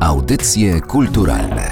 Audycje kulturalne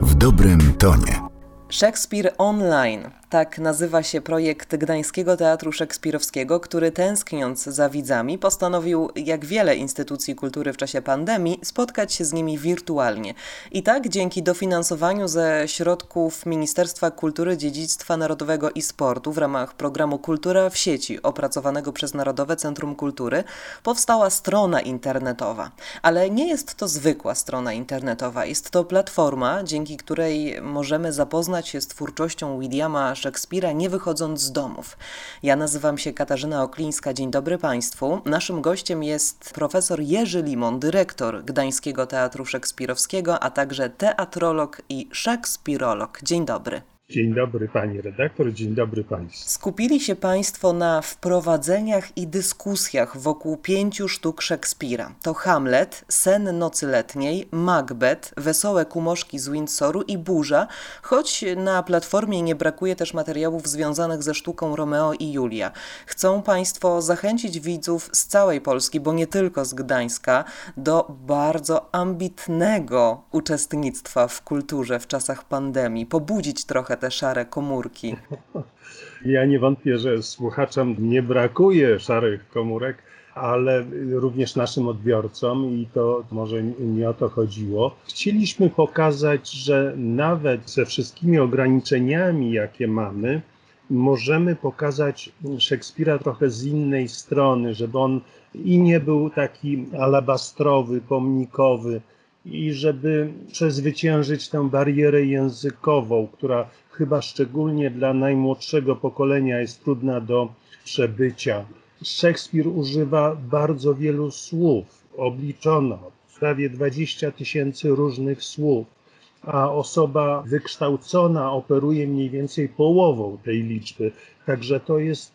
w dobrym tonie. Szekspir Online tak nazywa się projekt Gdańskiego Teatru Szekspirowskiego, który tęskniąc za widzami postanowił, jak wiele instytucji kultury w czasie pandemii, spotkać się z nimi wirtualnie. I tak dzięki dofinansowaniu ze środków Ministerstwa Kultury, Dziedzictwa Narodowego i Sportu w ramach programu Kultura w sieci opracowanego przez Narodowe Centrum Kultury powstała strona internetowa. Ale nie jest to zwykła strona internetowa, jest to platforma, dzięki której możemy zapoznać się z twórczością Williama Szekspira, nie wychodząc z domów. Ja nazywam się Katarzyna Oklińska. Dzień dobry Państwu. Naszym gościem jest profesor Jerzy Limon, dyrektor Gdańskiego Teatru Szekspirowskiego, a także teatrolog i szekspirolog. Dzień dobry. Dzień dobry pani redaktor, dzień dobry państwu. Skupili się państwo na wprowadzeniach i dyskusjach wokół pięciu sztuk Szekspira. To Hamlet, Sen nocy letniej, Macbeth, Wesołe kumoszki z Windsoru i Burza, choć na platformie nie brakuje też materiałów związanych ze sztuką Romeo i Julia. Chcą państwo zachęcić widzów z całej Polski, bo nie tylko z Gdańska, do bardzo ambitnego uczestnictwa w kulturze w czasach pandemii, pobudzić trochę trochę te szare komórki. Ja nie wątpię, że słuchaczom nie brakuje szarych komórek, ale również naszym odbiorcom i to może nie o to chodziło. Chcieliśmy pokazać, że nawet ze wszystkimi ograniczeniami, jakie mamy, możemy pokazać Szekspira trochę z innej strony, żeby on i nie był taki alabastrowy, pomnikowy, i żeby przezwyciężyć tę barierę językową, która chyba szczególnie dla najmłodszego pokolenia jest trudna do przebycia. Szekspir używa bardzo wielu słów, obliczono prawie 20 tysięcy różnych słów, a osoba wykształcona operuje mniej więcej połową tej liczby. Także to jest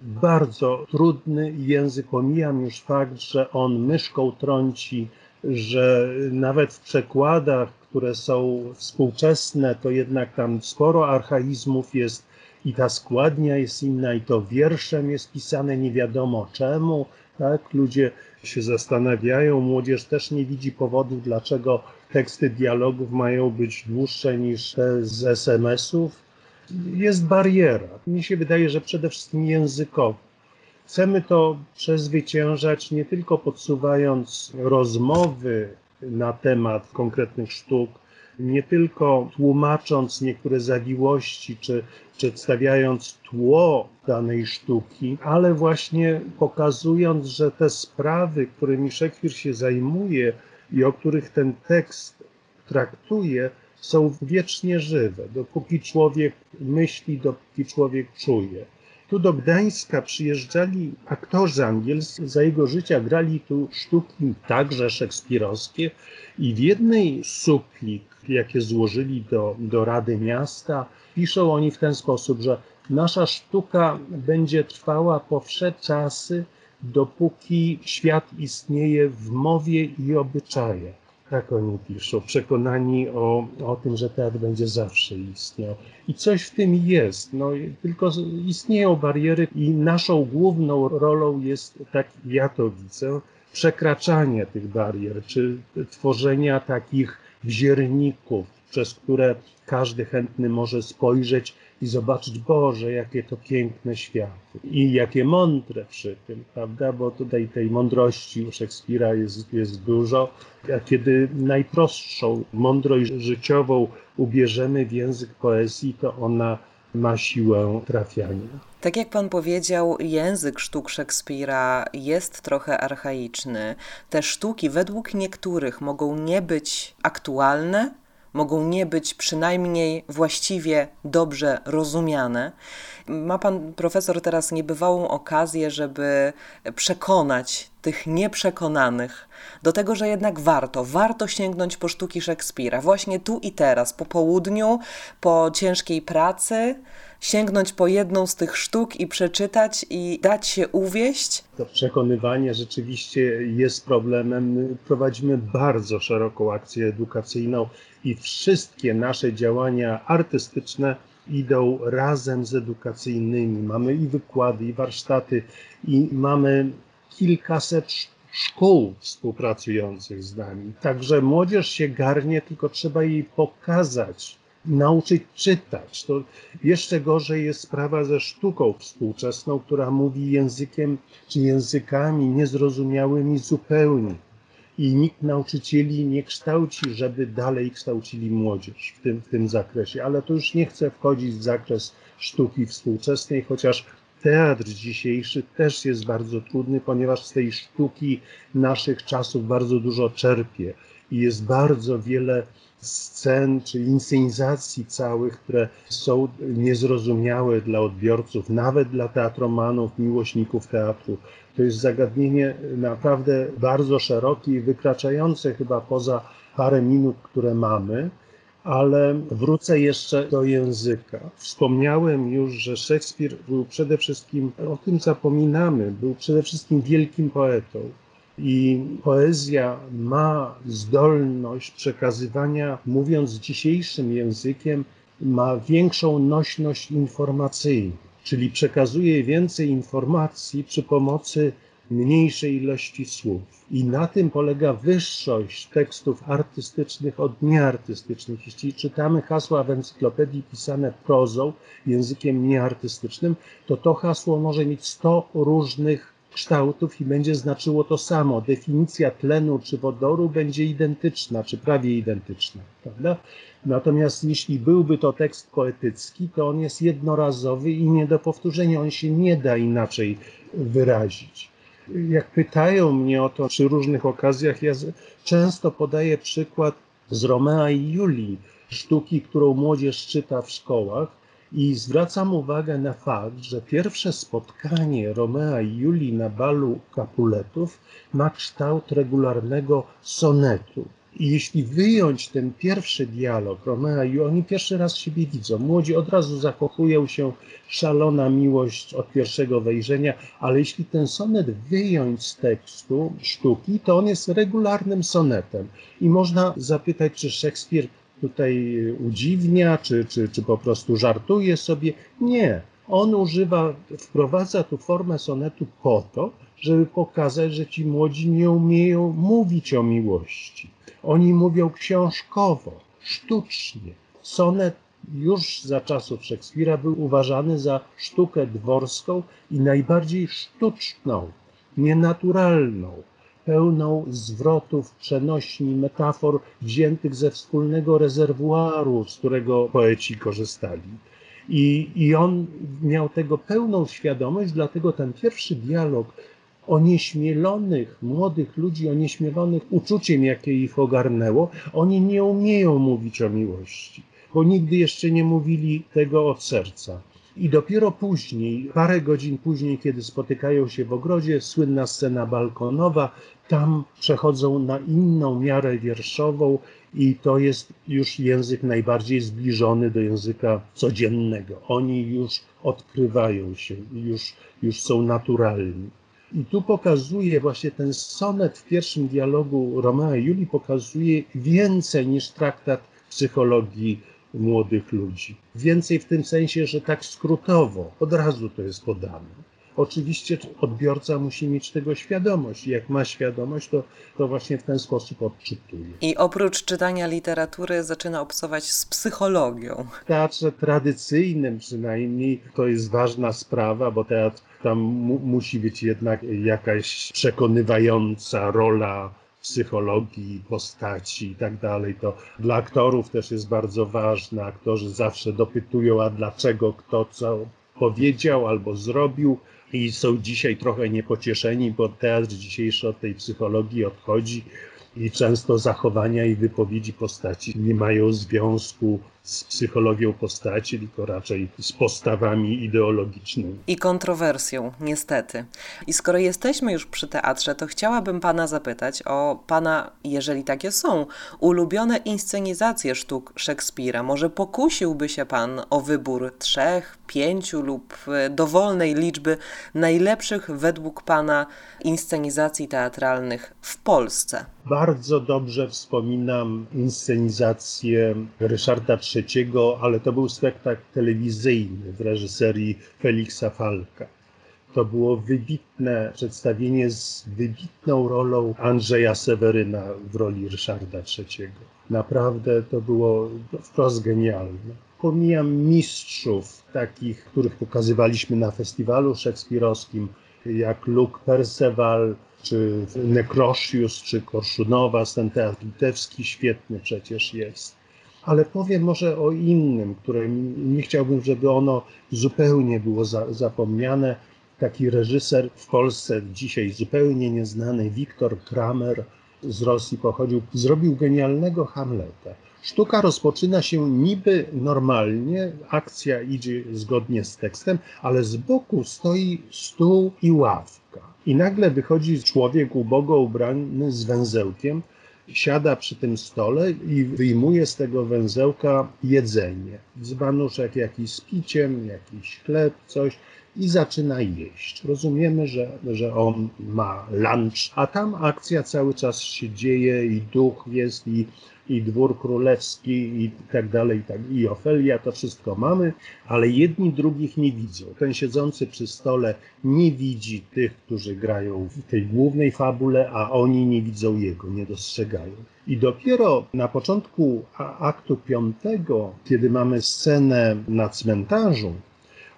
bardzo trudny język. Pomijam już fakt, że on myszką trąci że nawet w przekładach, które są współczesne, to jednak tam sporo archaizmów jest i ta składnia jest inna, i to wierszem jest pisane nie wiadomo czemu. Tak? Ludzie się zastanawiają, młodzież też nie widzi powodu, dlaczego teksty dialogów mają być dłuższe niż te z SMS-ów. Jest bariera. Mi się wydaje, że przede wszystkim językowa. Chcemy to przezwyciężać nie tylko podsuwając rozmowy na temat konkretnych sztuk, nie tylko tłumacząc niektóre zawiłości, czy przedstawiając tło danej sztuki, ale właśnie pokazując, że te sprawy, którymi Szekspir się zajmuje i o których ten tekst traktuje, są wiecznie żywe. Dopóki człowiek myśli, dopóki człowiek czuje. Tu do Gdańska przyjeżdżali aktorzy angielscy, za jego życia grali tu sztuki także szekspirowskie i w jednej suplik, jakie złożyli do, do Rady Miasta, piszą oni w ten sposób, że nasza sztuka będzie trwała po wsze czasy, dopóki świat istnieje w mowie i obyczajach. Tak oni piszą, przekonani o, o tym, że teatr będzie zawsze istniał. I coś w tym jest, no, tylko istnieją bariery i naszą główną rolą jest, tak ja to widzę, przekraczanie tych barier, czy tworzenia takich wzierników, przez które każdy chętny może spojrzeć i zobaczyć, Boże, jakie to piękne światy i jakie mądre przy tym, prawda? Bo tutaj tej mądrości u Szekspira jest, jest dużo. A kiedy najprostszą mądrość życiową ubierzemy w język poezji, to ona ma siłę trafiania. Tak jak pan powiedział, język sztuk Szekspira jest trochę archaiczny. Te sztuki według niektórych mogą nie być aktualne, mogą nie być przynajmniej właściwie dobrze rozumiane. Ma pan profesor teraz niebywałą okazję, żeby przekonać tych nieprzekonanych do tego, że jednak warto, warto sięgnąć po sztuki Szekspira, właśnie tu i teraz, po południu, po ciężkiej pracy, sięgnąć po jedną z tych sztuk i przeczytać i dać się uwieść? To przekonywanie rzeczywiście jest problemem. Prowadzimy bardzo szeroką akcję edukacyjną i wszystkie nasze działania artystyczne idą razem z edukacyjnymi. Mamy i wykłady, i warsztaty, i mamy kilkaset szkół współpracujących z nami. Także młodzież się garnie, tylko trzeba jej pokazać, nauczyć czytać. To jeszcze gorzej jest sprawa ze sztuką współczesną, która mówi językiem czy językami niezrozumiałymi zupełnie. I nikt nauczycieli nie kształci, żeby dalej kształcili młodzież w tym, w tym zakresie. Ale to już nie chcę wchodzić w zakres sztuki współczesnej, chociaż teatr dzisiejszy też jest bardzo trudny, ponieważ z tej sztuki naszych czasów bardzo dużo czerpie i jest bardzo wiele scen czy inscenizacji całych, które są niezrozumiałe dla odbiorców, nawet dla teatromanów, miłośników teatru. To jest zagadnienie naprawdę bardzo szerokie i wykraczające chyba poza parę minut, które mamy. Ale wrócę jeszcze do języka. Wspomniałem już, że Szekspir był przede wszystkim, o tym zapominamy, był przede wszystkim wielkim poetą. I poezja ma zdolność przekazywania, mówiąc dzisiejszym językiem, ma większą nośność informacyjną, czyli przekazuje więcej informacji przy pomocy mniejszej ilości słów. I na tym polega wyższość tekstów artystycznych od nieartystycznych. Jeśli czytamy hasła w encyklopedii pisane prozą, językiem nieartystycznym, to to hasło może mieć 100 różnych kształtów i będzie znaczyło to samo. Definicja tlenu czy wodoru będzie identyczna, czy prawie identyczna, prawda? Natomiast jeśli byłby to tekst poetycki, to on jest jednorazowy i nie do powtórzenia, on się nie da inaczej wyrazić. Jak pytają mnie o to przy różnych okazjach, ja często podaję przykład z Romea i Julii, sztuki, którą młodzież czyta w szkołach. I zwracam uwagę na fakt, że pierwsze spotkanie Romea i Julii na balu Kapuletów ma kształt regularnego sonetu. I jeśli wyjąć ten pierwszy dialog Romea i oni pierwszy raz siebie widzą, młodzi od razu zakochują się, szalona miłość od pierwszego wejrzenia, ale jeśli ten sonet wyjąć z tekstu sztuki, to on jest regularnym sonetem. I można zapytać, czy Szekspir tutaj udziwnia, czy, czy, czy po prostu żartuje sobie. Nie. On używa, wprowadza tu formę sonetu po to, żeby pokazać, że ci młodzi nie umieją mówić o miłości oni mówią książkowo, sztucznie. Sonet już za czasów Szekspira był uważany za sztukę dworską i najbardziej sztuczną, nienaturalną, pełną zwrotów, przenośni, metafor wziętych ze wspólnego rezerwuaru, z którego poeci korzystali. I, I on miał tego pełną świadomość, dlatego ten pierwszy dialog onieśmielonych, młodych ludzi, onieśmielonych uczuciem, jakie ich ogarnęło, oni nie umieją mówić o miłości, bo nigdy jeszcze nie mówili tego od serca. I dopiero później, parę godzin później, kiedy spotykają się w ogrodzie, słynna scena balkonowa, tam przechodzą na inną miarę wierszową i to jest już język najbardziej zbliżony do języka codziennego. Oni już odkrywają się, już, już są naturalni. I tu pokazuje właśnie ten sonet w pierwszym dialogu Romea i Julii pokazuje więcej niż traktat psychologii młodych ludzi. Więcej w tym sensie, że tak skrótowo, od razu to jest podane. Oczywiście odbiorca musi mieć tego świadomość. Jak ma świadomość, to, to właśnie w ten sposób odczytuje. I oprócz czytania literatury zaczyna obcować z psychologią. W teatrze tradycyjnym przynajmniej to jest ważna sprawa, bo teatr tam mu, musi być jednak jakaś przekonywająca rola psychologii postaci i tak dalej. To dla aktorów też jest bardzo ważne. Aktorzy zawsze dopytują, a dlaczego kto co powiedział albo zrobił i są dzisiaj trochę niepocieszeni, bo teatr dzisiejszy od tej psychologii odchodzi i często zachowania i wypowiedzi postaci nie mają związku z psychologią postaci, tylko raczej z postawami ideologicznymi. I kontrowersją, niestety. I skoro jesteśmy już przy teatrze, to chciałabym Pana zapytać o Pana, jeżeli takie są, ulubione inscenizacje sztuk Szekspira. Może pokusiłby się Pan o wybór trzech, pięciu lub e, dowolnej liczby najlepszych według Pana inscenizacji teatralnych w Polsce? Bardzo dobrze wspominam inscenizację Ryszarda III, ale to był spektakl telewizyjny w reżyserii Feliksa Falka. To było wybitne przedstawienie z wybitną rolą Andrzeja Seweryna w roli Ryszarda III. Naprawdę to było wprost genialne. Pomijam mistrzów, takich, których pokazywaliśmy na festiwalu szekspirowskim, jak Luke Perceval, czy Nekrosius, czy Korszunowa, ten teatr litewski świetny przecież jest. Ale powiem może o innym, które nie chciałbym, żeby ono zupełnie było za, zapomniane. Taki reżyser w Polsce dzisiaj zupełnie nieznany, Wiktor Kramer z Rosji pochodził, zrobił genialnego Hamleta. Sztuka rozpoczyna się niby normalnie, akcja idzie zgodnie z tekstem, ale z boku stoi stół i ławka. I nagle wychodzi człowiek ubogo ubrany z węzełkiem, siada przy tym stole i wyjmuje z tego węzełka jedzenie. Dzbanuszek jakiś z piciem, jakiś chleb, coś i zaczyna jeść. Rozumiemy, że, że on ma lunch, a tam akcja cały czas się dzieje i duch jest i i dwór królewski i tak dalej, i, tak, i Ofelia, to wszystko mamy, ale jedni drugich nie widzą. Ten siedzący przy stole nie widzi tych, którzy grają w tej głównej fabule, a oni nie widzą jego, nie dostrzegają. I dopiero na początku aktu piątego, kiedy mamy scenę na cmentarzu,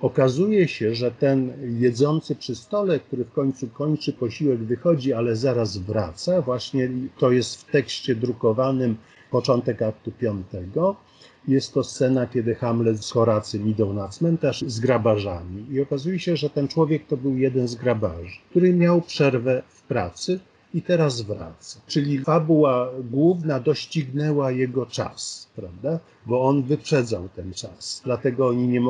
okazuje się, że ten jedzący przy stole, który w końcu kończy posiłek, wychodzi, ale zaraz wraca. Właśnie to jest w tekście drukowanym początek aktu piątego. Jest to scena, kiedy Hamlet z Horacym idą na cmentarz z grabarzami. I okazuje się, że ten człowiek to był jeden z grabarzy, który miał przerwę w pracy i teraz wraca. Czyli fabuła główna doścignęła jego czas, prawda? Bo on wyprzedzał ten czas. Dlatego oni nie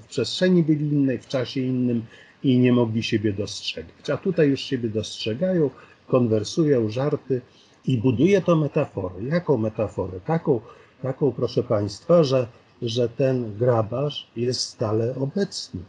w przestrzeni byli innej, w czasie innym i nie mogli siebie dostrzegać. A tutaj już siebie dostrzegają, konwersują, żarty i buduje to metaforę. Jaką metaforę? Taką, taką proszę Państwa, że, że ten grabarz jest stale obecny.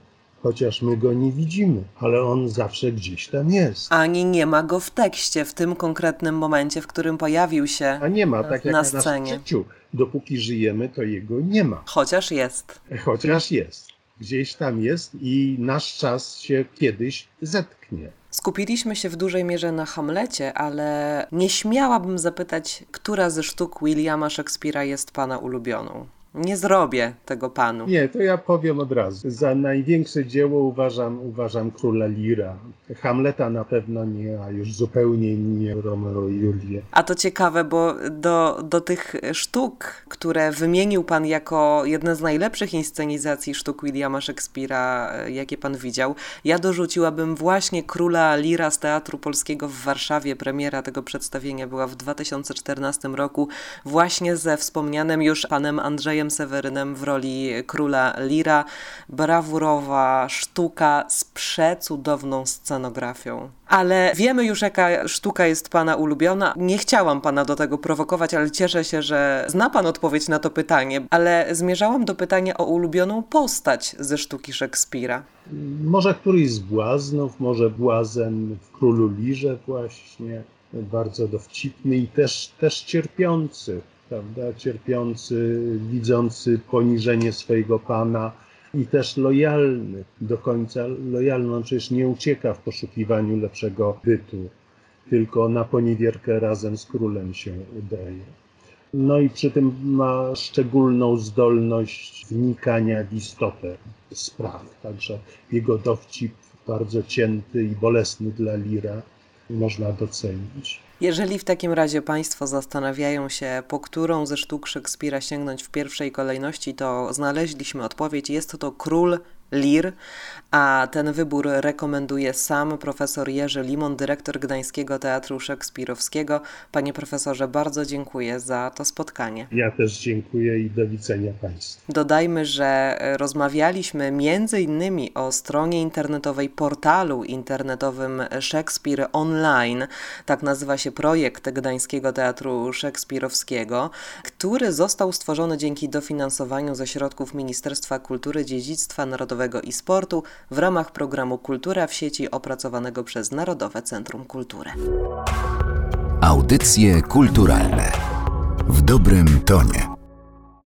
Chociaż my go nie widzimy, ale on zawsze gdzieś tam jest. Ani nie ma go w tekście, w tym konkretnym momencie, w którym pojawił się A nie ma, tak jak na scenie. życiu. Dopóki żyjemy, to jego nie ma. Chociaż jest. Chociaż jest. Gdzieś tam jest i nasz czas się kiedyś zetknie. Skupiliśmy się w dużej mierze na Hamlecie, ale nie śmiałabym zapytać, która ze sztuk Williama Shakespeare'a jest pana ulubioną. Nie zrobię tego panu. Nie, to ja powiem od razu. Za największe dzieło uważam, uważam Króla Lira. Hamleta na pewno nie, a już zupełnie nie Romeo i Julię. A to ciekawe, bo do, do tych sztuk, które wymienił pan jako jedne z najlepszych inscenizacji sztuk Williama Shakespeare'a, e, jakie pan widział, ja dorzuciłabym właśnie Króla Lira z Teatru Polskiego w Warszawie. Premiera tego przedstawienia była w 2014 roku, właśnie ze wspomnianym już panem Andrzejem Andrzejem Sewerynem w roli króla Lira. Brawurowa sztuka z przecudowną scenografią. Ale wiemy już, jaka sztuka jest Pana ulubiona. Nie chciałam Pana do tego prowokować, ale cieszę się, że zna Pan odpowiedź na to pytanie. Ale zmierzałam do pytania o ulubioną postać ze sztuki Szekspira. Może któryś z błaznów, może błazen w Królu Lirze właśnie, bardzo dowcipny i też, też cierpiący prawda, cierpiący, widzący poniżenie swojego Pana i też lojalny, do końca lojalny. On przecież nie ucieka w poszukiwaniu lepszego bytu, tylko na poniewierkę razem z królem się udaje. No i przy tym ma szczególną zdolność wnikania w istotę spraw. Także jego dowcip bardzo cięty i bolesny dla Lira można docenić. Jeżeli w takim razie Państwo zastanawiają się, po którą ze sztuk Szekspira sięgnąć w pierwszej kolejności, to znaleźliśmy odpowiedź. Jest to Król Lir, a ten wybór rekomenduje sam profesor Jerzy Limon, dyrektor Gdańskiego Teatru Szekspirowskiego. Panie profesorze, bardzo dziękuję za to spotkanie. Ja też dziękuję i do widzenia Państwu. Dodajmy, że rozmawialiśmy między innymi o stronie internetowej portalu internetowym Szekspir Online. Tak nazywa się projekt Gdańskiego Teatru Szekspirowskiego, który został stworzony dzięki dofinansowaniu ze środków Ministerstwa Kultury, Dziedzictwa Narodowego i Sportu w ramach programu Kultura w sieci opracowanego przez Narodowe Centrum Kultury. Audycje kulturalne w dobrym tonie.